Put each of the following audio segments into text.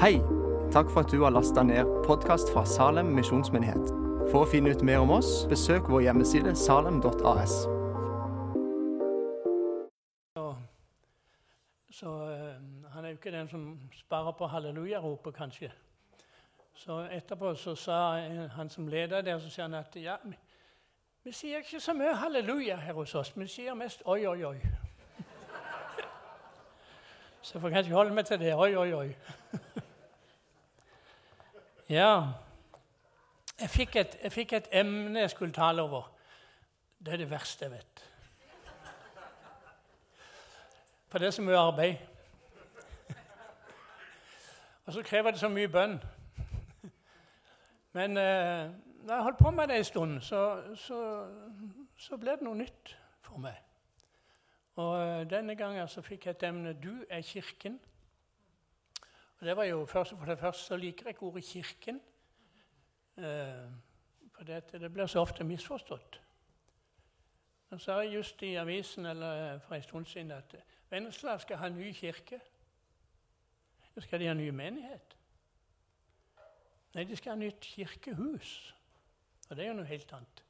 Hei! Takk for at du har lasta ned podkast fra Salem misjonsmyndighet. For å finne ut mer om oss, besøk vår hjemmeside salem.as. Så, eh, han er jo ikke den som sparer på halleluja-ropet, kanskje. Så etterpå så sa han som leder der, så sier han at ja, vi sier ikke så mye halleluja her hos oss, vi sier mest oi, oi, oi. Så jeg får kanskje holde meg til det. Oi, oi, oi. Ja. Jeg fikk, et, jeg fikk et emne jeg skulle tale over. Det er det verste jeg vet. For det er så mye arbeid. Og så krever det så mye bønn. Men eh, når jeg holdt på med det en stund, så, så, så ble det noe nytt for meg. Og eh, denne gangen så fikk jeg et emne 'Du er Kirken'. Og det var jo først, For det første så liker jeg ikke ordet 'kirken'. Eh, for det, det blir så ofte misforstått. Og så det just i avisen eller for en stund siden at Vennesla skal ha ny kirke. Skal de ha ny menighet. Nei, de skal ha nytt kirkehus. Og det er jo noe helt annet.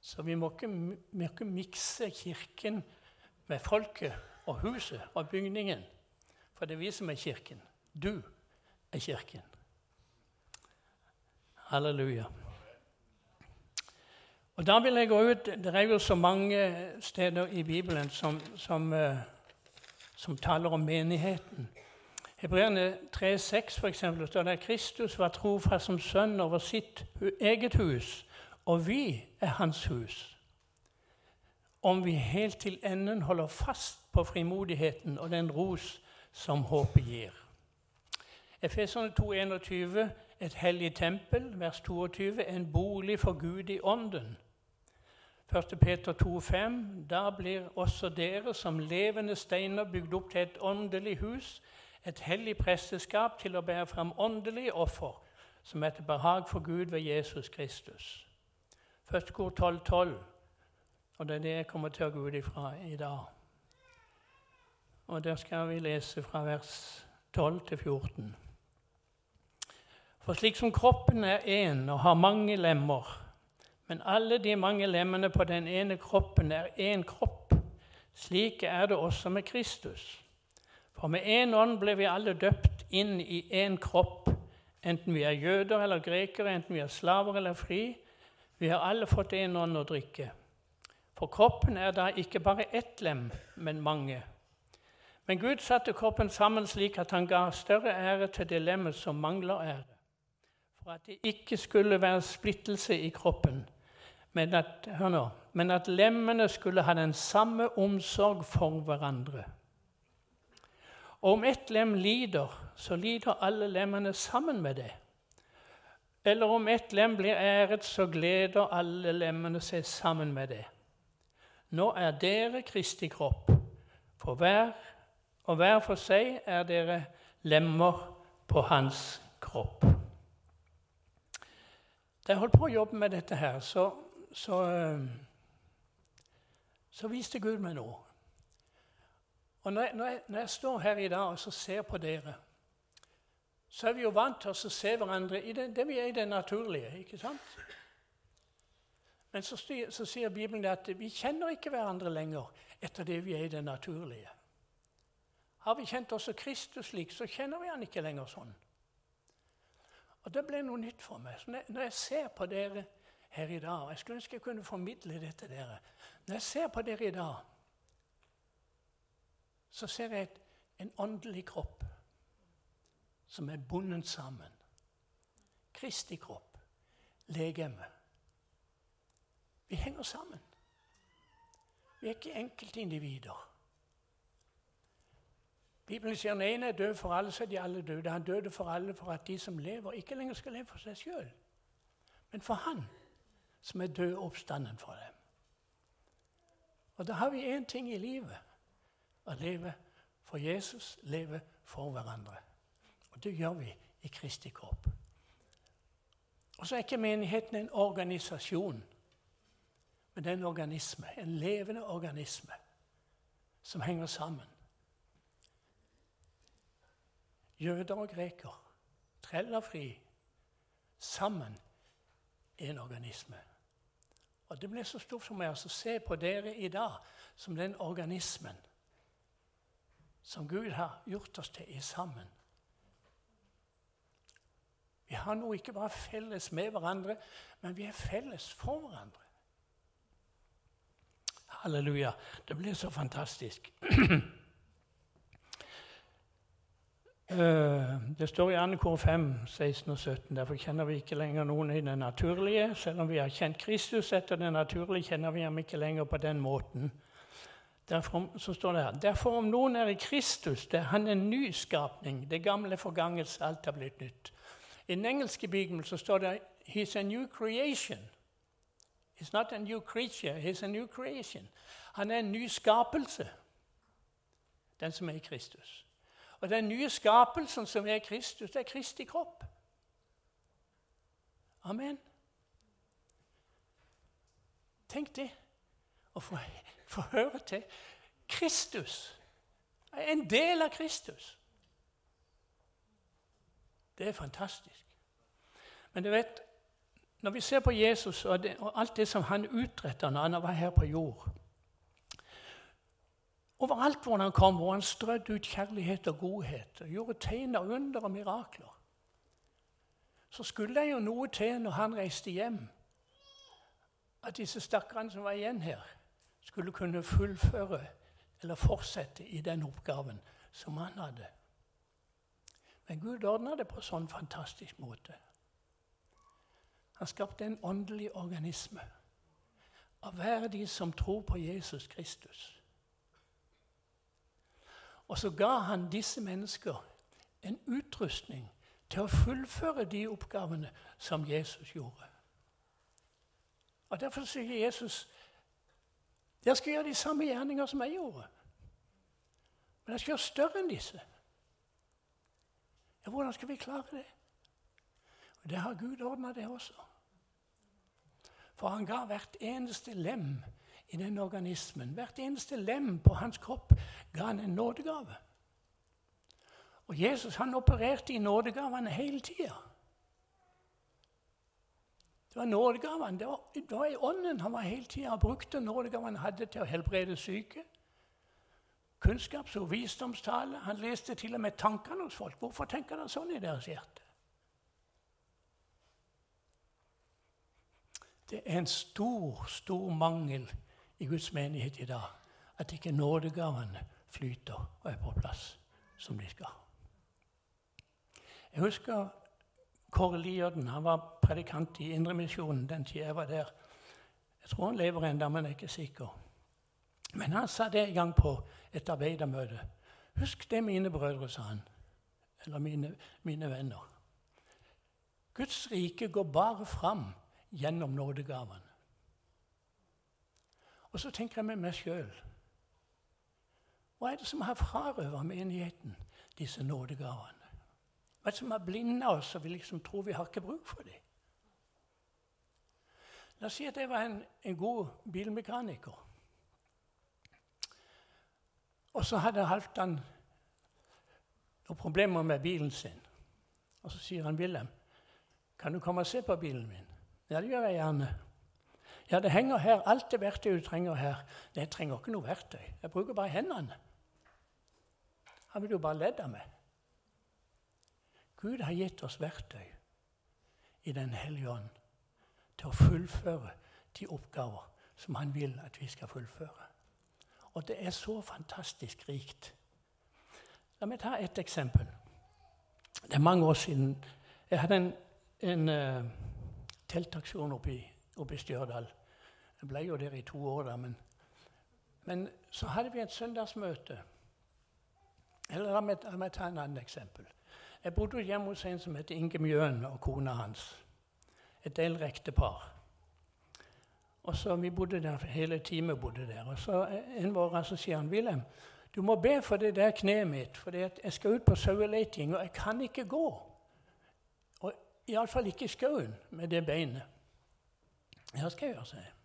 Så vi må ikke, vi må ikke mikse kirken med folket og huset og bygningen. For det er vi som er kirken. Du er kirken. Halleluja. Og da vil jeg gå ut Det er jo så mange steder i Bibelen som, som, eh, som taler om menigheten. Hebreerne 3,6 f.eks. står at Kristus var trofast som sønn over sitt eget hus, og vi er hans hus. Om vi helt til enden holder fast på frimodigheten og den ros som håpet gir. Efeserne 2,21 et hellig tempel, vers 22, en bolig for Gud i ånden. 1. Peter 2,5 Da blir også dere som levende steiner bygd opp til et åndelig hus, et hellig presteskap til å bære fram åndelige offer, som er til behag for Gud ved Jesus Kristus. 1. kor 12,12, og det er det jeg kommer til å gå ut ifra i dag. Og der skal vi lese fra vers 12 til 14. For slik som kroppen er én og har mange lemmer, men alle de mange lemmene på den ene kroppen er én kropp, slik er det også med Kristus. For med én ånd ble vi alle døpt inn i én kropp, enten vi er jøder eller grekere, enten vi er slaver eller fri. Vi har alle fått én ånd å drikke. For kroppen er da ikke bare ett lem, men mange. Men Gud satte kroppen sammen slik at han ga større ære til det lemmet som mangler ære for at det ikke skulle være splittelse i kroppen, men at, hør nå, men at lemmene skulle ha den samme omsorg for hverandre. Og om ett lem lider, så lider alle lemmene sammen med det. Eller om ett lem blir æret, så gleder alle lemmene seg sammen med det. Nå er dere Kristi kropp, for hver og hver for seg er dere lemmer på hans kropp. Da jeg holdt på å jobbe med dette her, så, så, eh, så viste Gud meg noe. Og når jeg, når, jeg, når jeg står her i dag og ser på dere, så er vi jo vant til å se hverandre i det, det vi er i det naturlige. ikke sant? Men så, så sier Bibelen at vi kjenner ikke hverandre lenger etter det vi er i det naturlige. Har vi kjent også Kristus slik, så kjenner vi han ikke lenger sånn. Og Det ble noe nytt for meg. Så når, jeg ser på dere her i dag og Jeg skulle ønske jeg kunne formidle det til dere. Når jeg ser på dere i dag, så ser jeg et, en åndelig kropp som er bundet sammen. Kristi kropp, legeme. Vi henger sammen. Vi er ikke enkeltindivider. Bibelen sier den ene er død for alle, så er de alle døde. Han døde for alle for at de som lever, ikke lenger skal leve for seg sjøl, men for Han som er død oppstanden for dem. Og da har vi én ting i livet å leve for Jesus, leve for hverandre. Og det gjør vi i Kristi kropp. Og så er ikke menigheten en organisasjon, men det er en organisme, en levende organisme som henger sammen. Jøder og greker, treller fri, sammen en organisme. Og Det ble så stort for meg å se på dere i dag som den organismen som Gud har gjort oss til i sammen. Vi har nå ikke bare felles med hverandre, men vi er felles for hverandre. Halleluja. Det blir så fantastisk. Eh, det står i 2. kor 5, 16 og 17. Derfor kjenner vi ikke lenger noen i det naturlige. Selv om vi har kjent Kristus etter det naturlige, kjenner vi ham ikke lenger på den måten. Derfor, så står det her, derfor om noen er i Kristus, det er han en ny skapning. Det gamle forganges, alt er blitt nytt. I den engelske bibelen så står det He's a new creation. He's not a new creature, he's a new creation. Han er en ny skapelse, den som er i Kristus. Og den nye skapelsen som er Kristus, det er Kristi kropp. Amen. Tenk det. Å få, få høre til Kristus. En del av Kristus. Det er fantastisk. Men du vet, når vi ser på Jesus og, det, og alt det som han utretta når han var her på jord Overalt hvor han kom, hvor han strødde ut kjærlighet og godhet og gjorde tegn og under og mirakler, så skulle det jo noe til når han reiste hjem, at disse stakkarene som var igjen her, skulle kunne fullføre eller fortsette i den oppgaven som han hadde. Men Gud ordna det på en sånn fantastisk måte. Han skapte en åndelig organisme av hver de som tror på Jesus Kristus. Og så ga han disse mennesker en utrustning til å fullføre de oppgavene som Jesus gjorde. Og Derfor sier Jesus jeg skal gjøre de samme gjerninger som jeg gjorde. Men jeg skal gjøre større enn disse. Ja, Hvordan skal vi klare det? Og Det har Gud ordna, det også. For han ga hvert eneste lem i den organismen, hvert eneste lem på hans kropp, ga han en nådegave. Og Jesus han opererte i nådegavene hele tida. Det var nådegavene. Det var, det var i ånden han var hele tida. Han brukte nådegavene han hadde til å helbrede syke. Kunnskaps- og visdomstale. Han leste til og med tankene hos folk. Hvorfor tenker dere sånn i deres hjerte? Det er en stor, stor mangel i Guds menighet i dag at ikke nådegavene flyter og er på plass som de skal. Jeg husker Kåre Lierden. Han var predikant i Indremisjonen den tida jeg var der. Jeg tror han lever ennå, men jeg er ikke sikker. Men han sa det en gang på et arbeidermøte. Husk det, mine brødre, sa han. Eller mine, mine venner. Guds rike går bare fram gjennom nådegavene. Og så tenker jeg med meg sjøl Hva er det som har frarøvet menigheten disse nådegavene? Hva er det som har blinda oss, og vi liksom tror vi har ikke bruk for dem? La oss si at jeg var en, en god bilmekaniker. Og så hadde Halvdan noen problemer med bilen sin. Og så sier han, 'Wilhelm, kan du komme og se på bilen min?' 'Ja, det gjør jeg gjerne.' 'Ja, det henger her. Alt det verktøyet du trenger her.' Det trenger ikke noe verktøy. Jeg bruker bare hendene.' Han vil jo bare ledd av meg. Gud har gitt oss verktøy i Den hellige ånd til å fullføre de oppgaver som han vil at vi skal fullføre. Og det er så fantastisk rikt. La meg ta et eksempel. Det er mange år siden jeg hadde en, en uh, teltaksjon oppe i Stjørdal. Jeg ble jo der i to år, da, men, men så hadde vi et søndagsmøte. Eller la meg, la meg ta en annen eksempel. Jeg bodde hjemme hos en som het Inge Mjøen, og kona hans. Et eldrekte par. Og så Vi bodde der, hele teamet bodde der. Og så En morgen så sier han Wilhelm, du må be for det der kneet mitt, for jeg skal ut på saueleting, og jeg kan ikke gå. Og Iallfall ikke i skauen med det beinet. Ja, skal jeg gjøre, sier jeg.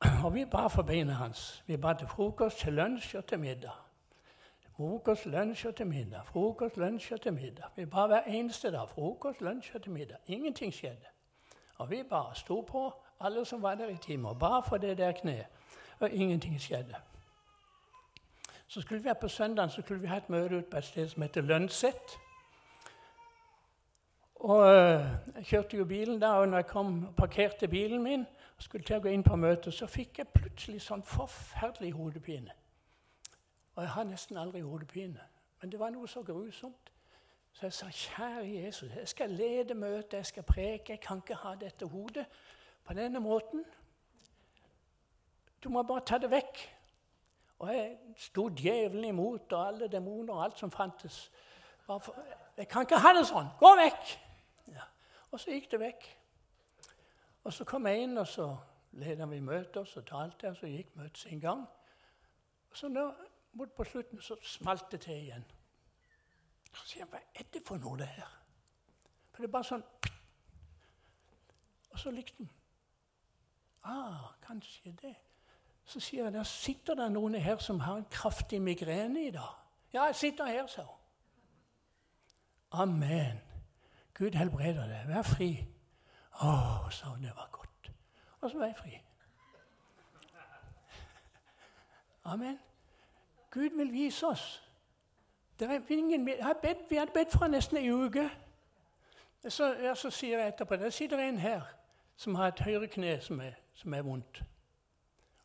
Og vi ba for beina hans. Vi ba til frokost, til lunsj og til middag. Frokost, lunsj og til middag. Frokost, lunsj og til middag. Vi ba hver eneste dag. Frokost, lunsj og til middag. Ingenting skjedde. Og vi ba. sto på, alle som var der i timer, ba for det der kneet. Og ingenting skjedde. Så skulle vi her på søndag så skulle vi ha et møte ut på et sted som heter Lønset. Og øh, Jeg kjørte jo bilen da, og når jeg kom og parkerte bilen min og skulle til å gå inn på møtet, så fikk jeg plutselig sånn forferdelig hodepine. Og jeg har nesten aldri hodepine. Men det var noe så grusomt. Så jeg sa, 'Kjære Jesus, jeg skal lede møtet, jeg skal preke. Jeg kan ikke ha dette hodet på denne måten.' Du må bare ta det vekk. Og jeg sto djevelen imot, og alle demoner og alt som fantes. Jeg kan ikke ha det sånn! Gå vekk! Ja. Og så gikk det vekk. Og så kom jeg inn, og så ledet vi møtet, og så talte jeg, og så gikk møtet sin gang. Og så nå, mot på slutten så smalt det til igjen. Så sier jeg, hva er det for noe, det her? For det er bare sånn Og så likte han. Ah, kanskje det. Så sier jeg, der sitter det noen her som har en kraftig migrene i dag. Ja, jeg sitter her, sa hun. Amen. Gud helbreder deg. Vær fri. Å, sa hun. Det var godt. Og så var jeg fri. Amen. Gud vil vise oss. Det er Ingen, vi hadde bedt for nesten ei uke. Så, ja, så, sier jeg etterpå Der sitter en her som har et høyre kne som er, som er vondt.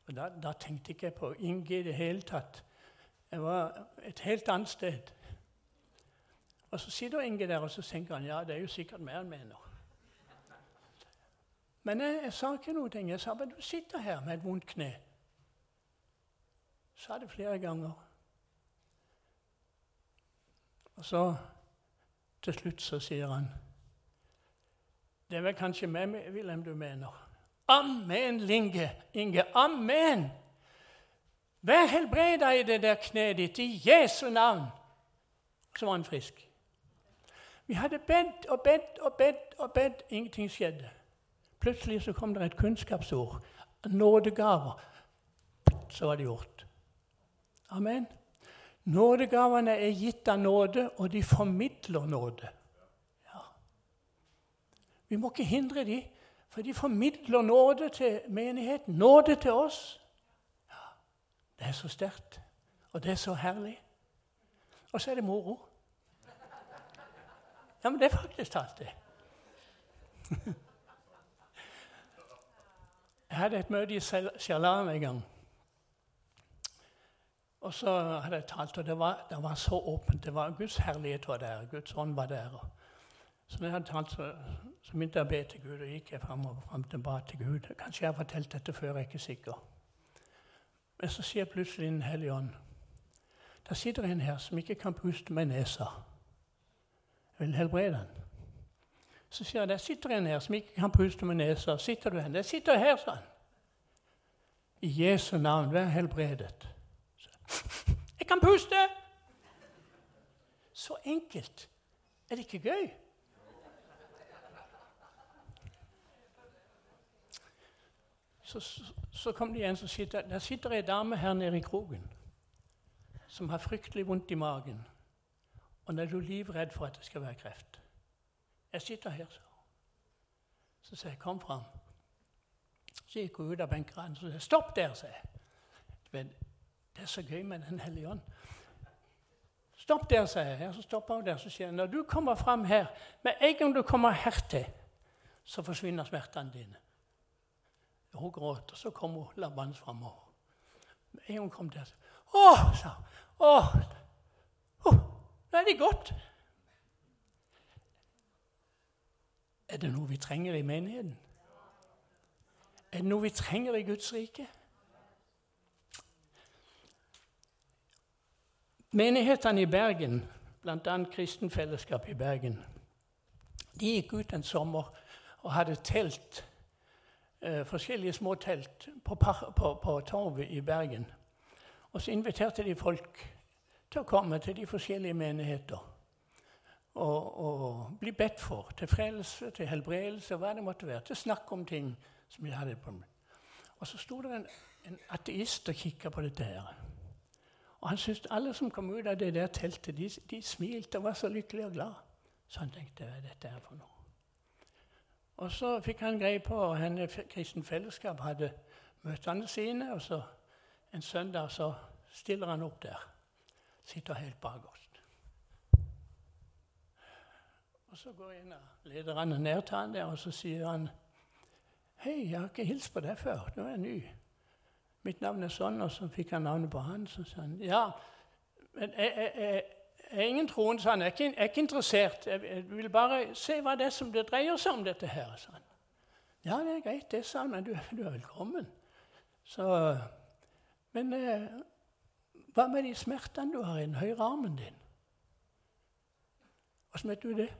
Og da, da, tenkte jeg på Inge i det hele tatt. Jeg var et helt annet sted. Og så sitter Inge der og så tenker han, ja, det er jo sikkert mer han mener. Men jeg, jeg, sa ikke noe. Jeg sa bare du sitter her med et vondt kne. Sa det flere ganger. Og så til slutt så sier han Det er vel kanskje meg, Wilhelm, du mener. Amen, Linge. Inge. Amen! Vær helbreda i det der kneet ditt i Jesu navn. Så var han frisk. Vi hadde bedt og bedt og bedt og bedt. Ingenting skjedde. Plutselig så kom det et kunnskapsord. Nådegaver. Så var det gjort. Amen. Nådegavene er gitt av nåde, og de formidler nåde. Ja. Vi må ikke hindre dem, for de formidler nåde til menigheten, nåde til oss. Ja. Det er så sterkt, og det er så herlig. Og så er det moro. Ja, men det er faktisk talt, det. Jeg hadde et møte i Sjalam en gang. Og så hadde jeg talt, og det var, det var så åpent. Det var Guds herlighet var der. Guds ånd var der. Så når jeg hadde talt, så, så begynte jeg å be til Gud, og gikk jeg fram og fram til ba til Gud. Kanskje jeg har fortalt dette før, jeg er ikke sikker. Men så sier plutselig Den hellige ånd Der sitter en her som ikke kan puste med nesa. Jeg vil helbrede han. Så sier jeg der sitter en her som ikke kan puste med nesa. Sitter du her? Der sitter her, sa han. I Jesu navn, vær helbredet. Jeg kan puste! Så enkelt. Er det ikke gøy? Så, så, så kom det en som sitter Der sitter ei dame her nede i kroken som har fryktelig vondt i magen. Og er du livredd for at det skal være kreft. Jeg sitter her, så. Så sier jeg 'kom fram'. Så gikk hun ut av benkeraden og sa 'stopp der', sa jeg. Det er så gøy med Den hellige ånd. Stopp der, sier jeg. Så stopper hun der, så sier jeg, når du kommer fram her, med en gang du kommer hertil, så forsvinner smertene dine. Hun gråt, og så kom hun labbende framover. Med en gang hun kom der, så Å, sa hun. Å, nå er det godt. Er det noe vi trenger i menigheten? Er det noe vi trenger i Guds rike? Menighetene i Bergen, bl.a. Kristenfellesskapet i Bergen, de gikk ut en sommer og hadde telt, eh, forskjellige små telt på, på, på torvet i Bergen. Og så inviterte de folk til å komme til de forskjellige menigheter og, og bli bedt for. Til frelse, til helbredelse, hva det måtte være. Til snakk om ting som de hadde på Og så sto det en, en ateist og kikka på dette her. Og han syntes alle som kom ut av det der teltet, de, de smilte og var så lykkelige og glade. Så han tenkte hva er dette her for noe? Og så fikk han greie på at Kristen Fellesskap hadde møtene sine. Og så en søndag så stiller han opp der. Sitter helt bak oss. Og Så går en av lederne ned til han der, og så sier han Hei, jeg har ikke hilst på deg før. Du er ny. Mitt navn er sånn, og så fikk han navnet på han. Så sa han ja, men jeg, jeg, jeg, jeg er ingen troende, sa han. Jeg er ikke, jeg er ikke interessert. Jeg, vil bare se hva det er som det dreier seg om, dette her. sa han. Ja, det er greit, det, sa han, men du, du er velkommen. Så, men eh, hva med de smertene du har i den høyre armen din? Åssen vet du det?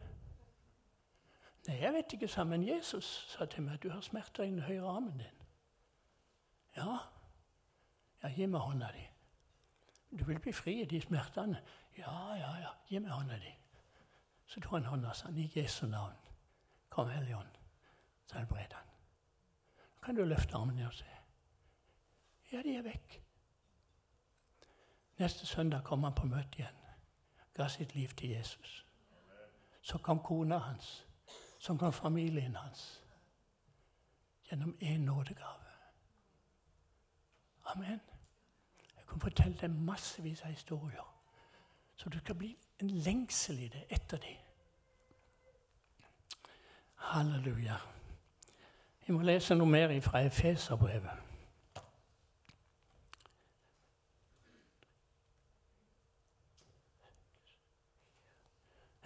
Nei, jeg vet ikke, sa men Jesus sa til meg du har smerter i den høyre armen din. Ja, ja, gi meg hånda di. Du vil bli fri i de smertene. Ja, ja, ja, gi meg hånda di. Så tok han hånda han, i Jesu navn. Kom, Helligånd. Så helbred han. Nå kan du løfte armen ned og se. Ja, de er vekk. Neste søndag kom han på møte igjen. Ga sitt liv til Jesus. Så kom kona hans som kan familien hans gjennom én nådegave. Amen. Jeg kan fortelle deg massevis av historier, så du skal bli en lengsel i det etter dem. Halleluja. Vi må lese noe mer fra Efeserbrevet.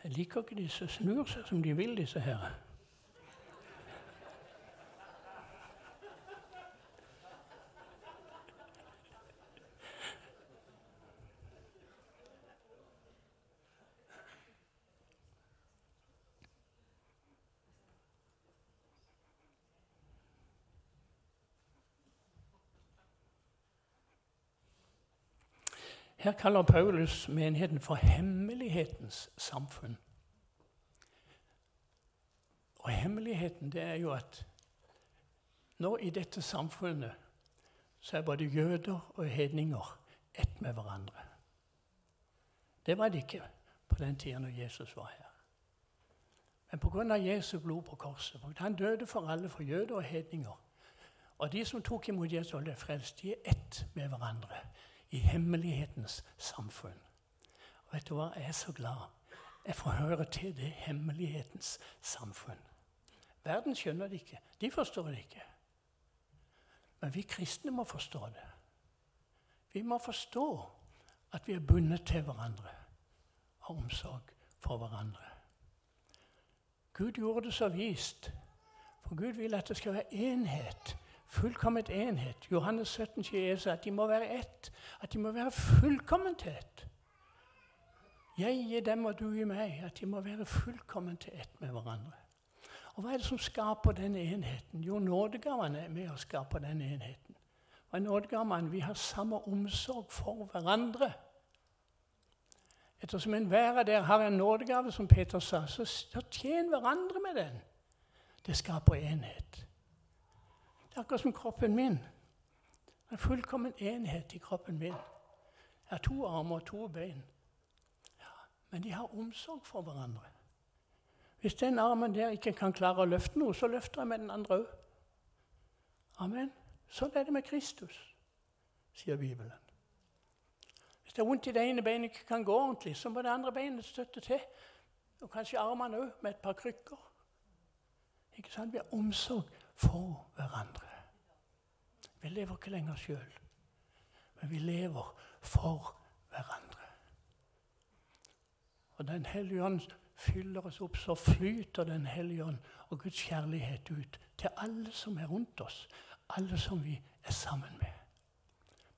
Liker ikke de som snur seg som de vil, disse her. Her kaller Paulus menigheten for hemmelighetens samfunn. Og hemmeligheten det er jo at nå i dette samfunnet så er både jøder og hedninger ett med hverandre. Det var det ikke på den tida når Jesus var her. Men pga. Jesu blod på korset, han døde for alle, for jøder og hedninger. Og de som tok imot Jesus og ble frelst, de er ett med hverandre i hemmelighetens samfunn. Og vet du hva? Jeg er så glad jeg får høre til det hemmelighetens samfunn. Verden skjønner det ikke. De forstår det ikke. Men vi kristne må forstå det. Vi må forstå at vi er bundet til hverandre av omsorg for hverandre. Gud gjorde det så vist. For Gud vil at det skal være enhet Fullkomment enhet. Johannes 17 sier Jesus at de må være ett. At de må være fullkomment ett. Jeg gir dem, og du gir meg. At de må være fullkomment ett med hverandre. Og Hva er det som skaper denne enheten? Jo, nådegavene er med å skape denne enheten. Og er nådegavene? Vi har samme omsorg for hverandre. Ettersom enhver av dere har en nådegave, som Peter sa, så, så tjen hverandre med den. Det skaper enhet. Akkurat som kroppen min. Er fullkommen enhet i kroppen min. Jeg har to armer og to bein. Ja, men de har omsorg for hverandre. Hvis den armen der ikke kan klare å løfte noe, så løfter jeg med den andre òg. Amen. Sånn er det med Kristus, sier Bibelen. Hvis det er vondt i det ene beinet ikke kan gå ordentlig, så må det andre beinet støtte til. Og kanskje armene òg, med et par krykker. Ikke sant? Vi har omsorg for hverandre. Vi lever ikke lenger sjøl, men vi lever for hverandre. Og Den hellige ånd fyller oss opp, så flyter Den hellige ånd og Guds kjærlighet ut til alle som er rundt oss, alle som vi er sammen med.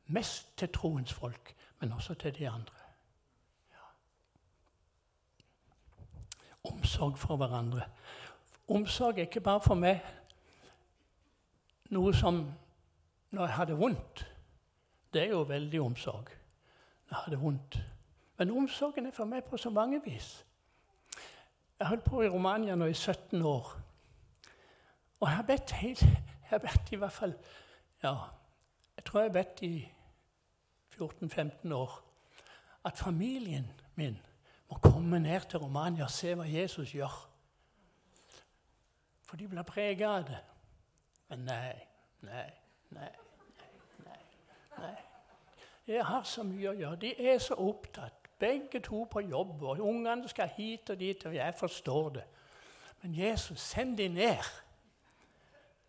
Mest til troens folk, men også til de andre. Omsorg for hverandre. Omsorg er ikke bare for meg noe som når jeg hadde vondt Det er jo veldig omsorg når jeg hadde vondt. Men omsorgen er for meg på så mange vis. Jeg holdt på i Romania nå i 17 år. Og jeg har bedt helt, jeg har bedt i hvert fall ja, Jeg tror jeg har bedt i 14-15 år at familien min må komme ned til Romania og se hva Jesus gjør. For de blir preget av det. Men nei, nei, nei, nei, nei. Jeg har så mye å gjøre. De er så opptatt, begge to på jobb. Og ungene skal hit og dit, og jeg forstår det. Men Jesus, send de ned.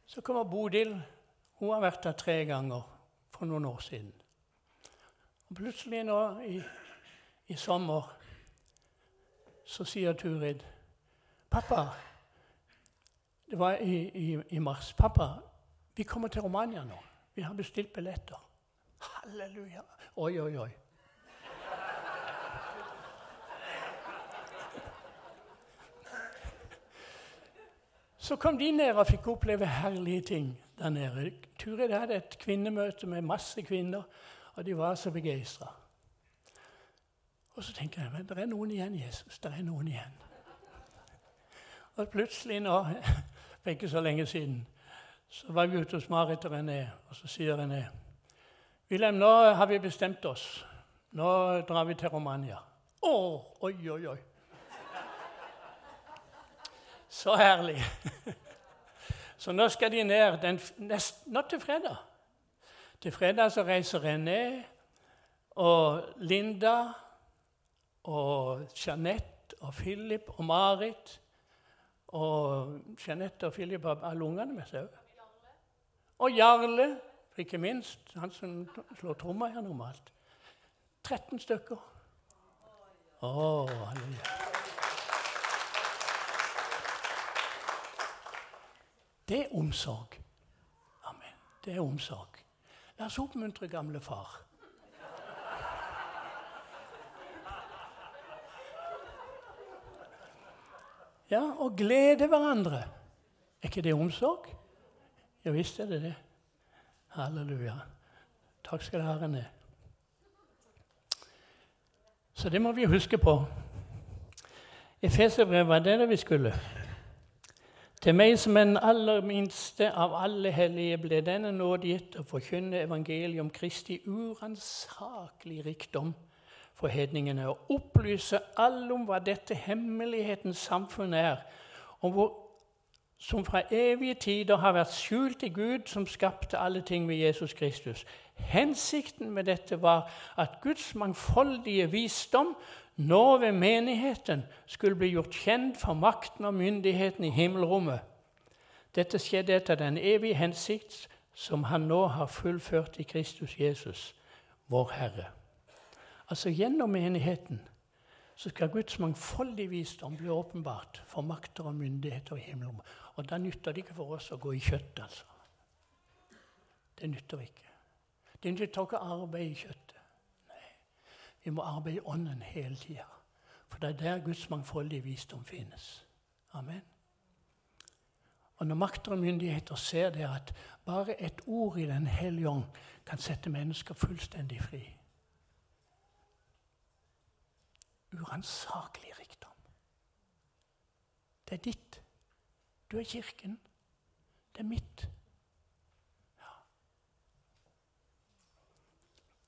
Så kommer Bodil. Hun har vært der tre ganger for noen år siden. Og plutselig nå i, i sommer så sier Turid 'Pappa' Det var i, i, i mars. 'Pappa, vi kommer til Romania nå. Vi har bestilt billetter.' Halleluja. Oi, oi, oi. Så kom de ned og fikk oppleve herlige ting der nede. Turid hadde et kvinnemøte med masse kvinner, og de var så begeistra. Og så tenker jeg men det er noen igjen, Jesus. Det er noen igjen. Og plutselig nå, for ikke så lenge siden, så var vi ute hos Marit og René, og så sier René Wilhelm, nå har vi bestemt oss. Nå drar vi til Romania. Å, oi, oi, oi. Så herlig. Så nå skal de ned den, nest, nå til fredag. Til fredag så reiser René og Linda og Jeanette og Philip og Marit. Og Jeanette og Philip har alle ungene med seg òg. Og Jarle, ikke minst. Han som slår tromma her normalt. 13 stykker. Å, oh. Det er omsorg. Amen. Det er omsorg. La oss oppmuntre gamle far. Ja, og glede hverandre. Er ikke det omsorg? Ja visst er det det. Halleluja. Takk skal du ha. Så det må vi huske på. Efeserbrevet var det det vi skulle. Til meg som er den aller minste av alle hellige ble denne nåde gitt å forkynne evangeliet om Kristi uransakelig rikdom for hedningene, og opplyse alle om hva dette hemmelighetens samfunn er, og hvor, som fra evige tider har vært skjult i Gud, som skapte alle ting ved Jesus Kristus. Hensikten med dette var at Guds mangfoldige visdom nå ved menigheten skulle bli gjort kjent for makten og myndigheten i himmelrommet. Dette skjedde etter den evige hensikt som han nå har fullført i Kristus Jesus, vår Herre. Altså Gjennom menigheten så skal Guds mangfoldige visdom bli åpenbart for makter og myndigheter i himmelrommet. Og da nytter det ikke for oss å gå i kjøtt, altså. Det nytter ikke. Det nytter ikke å arbeide i kjøttet. Nei. Vi må arbeide i Ånden hele tida. For det er der Guds mangfoldige visdom finnes. Amen. Og Når makter og myndigheter ser det at bare et ord i Den hellige ånd kan sette mennesker fullstendig fri Uransakelig rikdom. Det er ditt. Du er kirken. Det er mitt. Ja.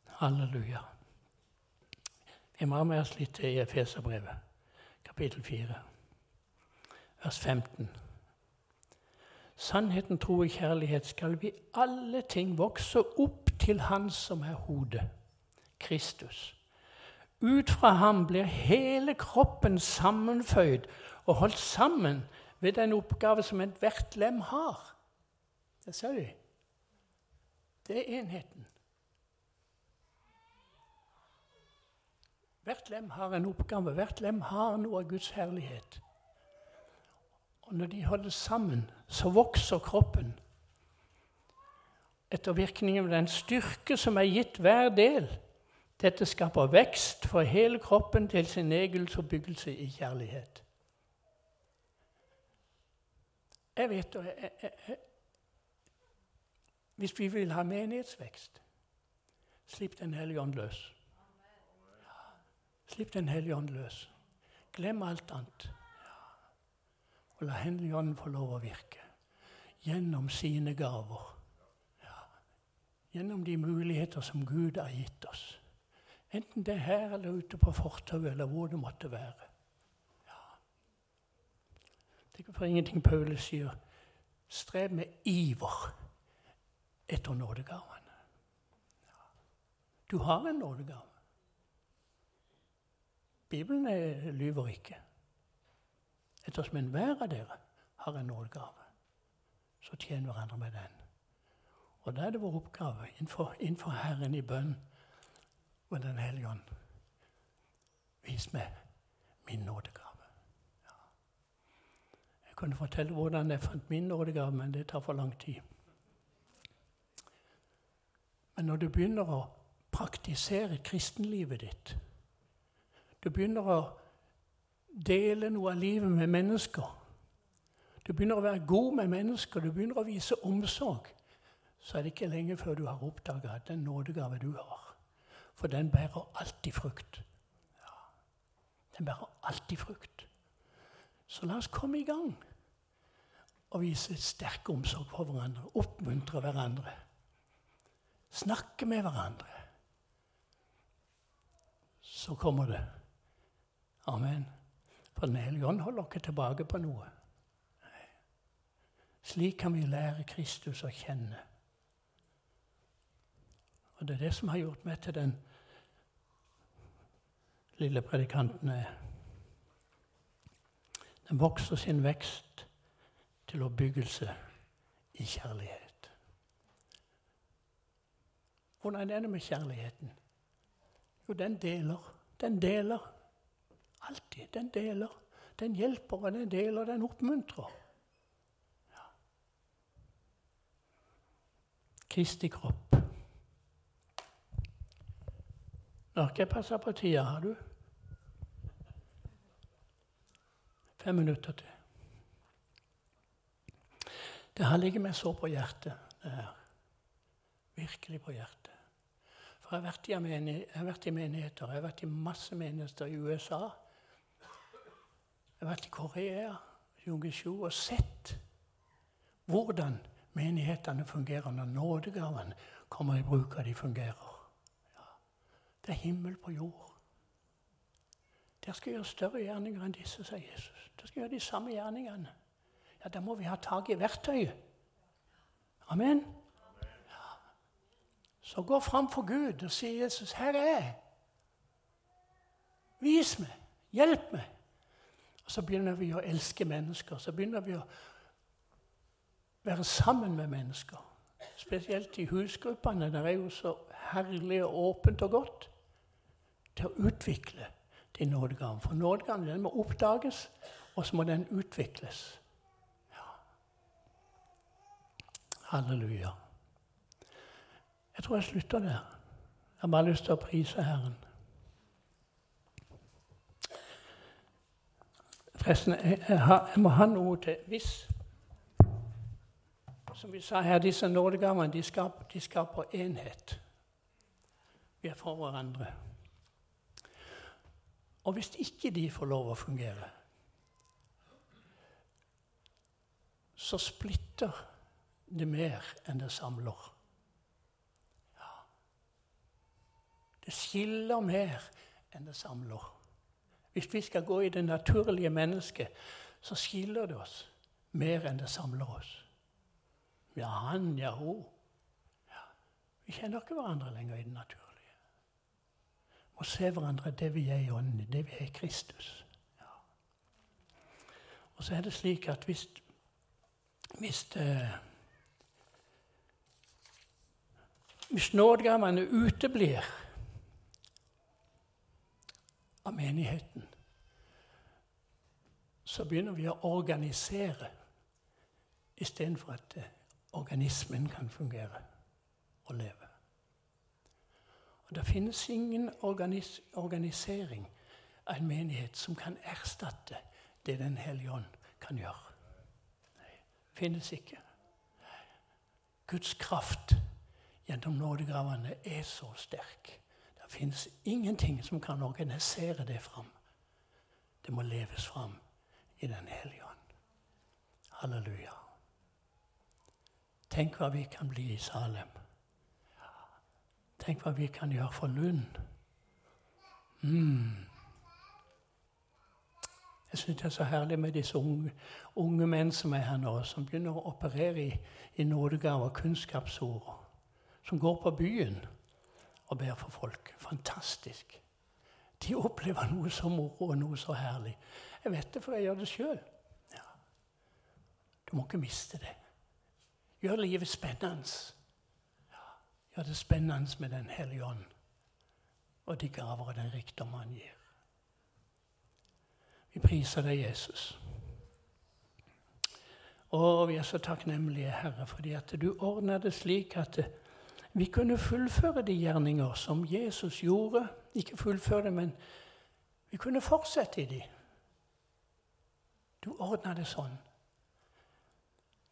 Halleluja. Vi må ha med oss litt i Efeserbrevet, kapittel 4, vers 15. Sannheten, tro og kjærlighet skal vi alle ting vokse opp til Han som er hodet, Kristus. Ut fra ham blir hele kroppen sammenføyd og holdt sammen ved den oppgave som ethvert lem har. Det sa vi. Det er enheten. Hvert lem har en oppgave. Hvert lem har noe av Guds herlighet. Og når de holder sammen, så vokser kroppen etter virkningen av den styrke som er gitt hver del. Dette skaper vekst for hele kroppen til sin egen oppbyggelse i kjærlighet. Jeg vet jeg, Hvis vi vil ha menighetsvekst, slipp Den hellige ånd løs. Slipp Den hellige ånd løs. Glem alt annet. Og la Hellige ånd få lov å virke gjennom sine gaver. Gjennom de muligheter som Gud har gitt oss. Enten det er her eller ute på fortauet eller hvor det måtte være. Det er for ingenting Paulus sier. Strev med iver etter nådegavene. Du har en nådegave. Bibelen er, lyver ikke. Ettersom enhver av dere har en nådegave, så tjener hverandre med den. Og da er det vår oppgave innenfor, innenfor Herren i bønn og Den hellige ånd. Vis meg min nådegave. Jeg kunne fortelle hvordan jeg fant min nådegave, men det tar for lang tid. Men når du begynner å praktisere kristenlivet ditt, du begynner å dele noe av livet med mennesker, du begynner å være god med mennesker, du begynner å vise omsorg, så er det ikke lenge før du har oppdaga den nådegave du har. For den bærer alltid frukt. Ja, den bærer alltid frukt. Så la oss komme i gang og vise sterk omsorg for hverandre. Oppmuntre hverandre. Snakke med hverandre. Så kommer det. Amen. For Den hellige ånd holder ikke tilbake på noe. Slik kan vi lære Kristus å kjenne. Og det er det som har gjort meg til den lille predikanten jeg er. Den vokser sin vekst til oppbyggelse i kjærlighet. Hvordan er det med kjærligheten? Jo, den deler. Den deler. Alltid. Den deler. Den hjelper, og den deler, den oppmuntrer. Ja. Kristi kropp. Nå ikke jeg passa på tida, har du? Fem minutter til. Det har ligget meg så på hjertet, det her. Virkelig på hjertet. For jeg har vært i, jeg har vært i menigheter. Jeg har vært i masse menigheter i USA. Jeg har vært i Korea, Jungishu, og sett hvordan menighetene fungerer når nådegavene kommer i bruk, og de fungerer. Det er himmel på jord. Dere skal gjøre større gjerninger enn disse, sier Jesus. Dere skal gjøre de samme gjerningene. Ja, Da må vi ha tak i verktøyet. Amen. Ja. Så gå fram for Gud og si, 'Jesus, her er jeg. Vis meg. Hjelp meg.' Og Så begynner vi å elske mennesker. Så begynner vi å være sammen med mennesker. Spesielt i husgruppene. Det er jo så herlig og åpent og godt til å utvikle din nådegave. For nådegaven den må oppdages, og så må den utvikles. Ja. Halleluja. Jeg tror jeg slutter der. Jeg har bare lyst til å prise Herren. Forresten, jeg, jeg må ha noe til. Hvis Som vi sa her, disse nådegavene de skaper, de skaper enhet. Vi er for hverandre. Og hvis ikke de får lov å fungere, så splitter det mer enn det samler. Ja. Det skiller mer enn det samler. Hvis vi skal gå i det naturlige mennesket, så skiller det oss mer enn det samler oss. Ja, han, ja, hun. Ja. Vi kjenner ikke hverandre lenger i den naturlige og se hverandre det vi er i ånden, det vi er i Kristus. Ja. Og så er det slik at hvis, hvis, uh, hvis nådegavene uteblir av menigheten, så begynner vi å organisere istedenfor at uh, organismen kan fungere og leve. Og Det finnes ingen organis organisering av en menighet som kan erstatte det Den hellige ånd kan gjøre. Nei, finnes ikke. Guds kraft gjennom nådegravene er så sterk. Det finnes ingenting som kan organisere det fram. Det må leves fram i Den hellige ånd. Halleluja. Tenk hva vi kan bli i Salem. Tenk hva vi kan gjøre for Lund Mm. Jeg syns det er så herlig med disse unge, unge menn som er her nå, som begynner å operere i, i nådegaver, kunnskapsord, som går på byen og ber for folk. Fantastisk. De opplever noe så moro og noe så herlig. Jeg vet det, for jeg gjør det sjøl. Ja. Du må ikke miste det. Gjør livet spennende. Ja. det er spennende med Den hellige ånd og de gaver og den rikdom han gir. Vi priser deg, Jesus. Og vi er så takknemlige, Herre, fordi at du ordna det slik at vi kunne fullføre de gjerninger som Jesus gjorde. Ikke fullføre men vi kunne fortsette i de. Du ordna det sånn.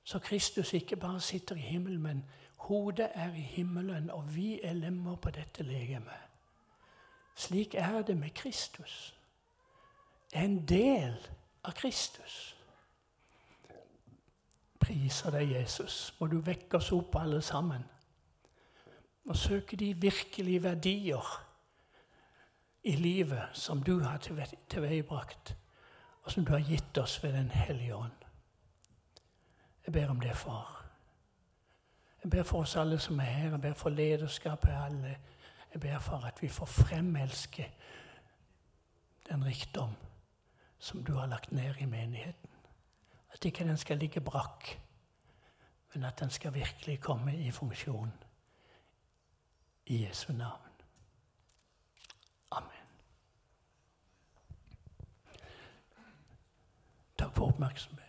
Så Kristus ikke bare sitter i himmelen, men hodet er i himmelen, og vi er lemmer på dette legemet. Slik er det med Kristus. En del av Kristus. Priser deg, Jesus. Må du vekke oss opp, alle sammen. Og søke de virkelige verdier i livet som du har tilveiebrakt, og som du har gitt oss ved Den hellige ånd. Jeg ber om det, far. Jeg ber for oss alle som er her. Jeg ber for lederskapet alle. Jeg ber for at vi får fremelske den rikdom som du har lagt ned i menigheten. At ikke den skal ligge brakk, men at den skal virkelig komme i funksjon. I Jesu navn. Amen. Takk for oppmerksomheten.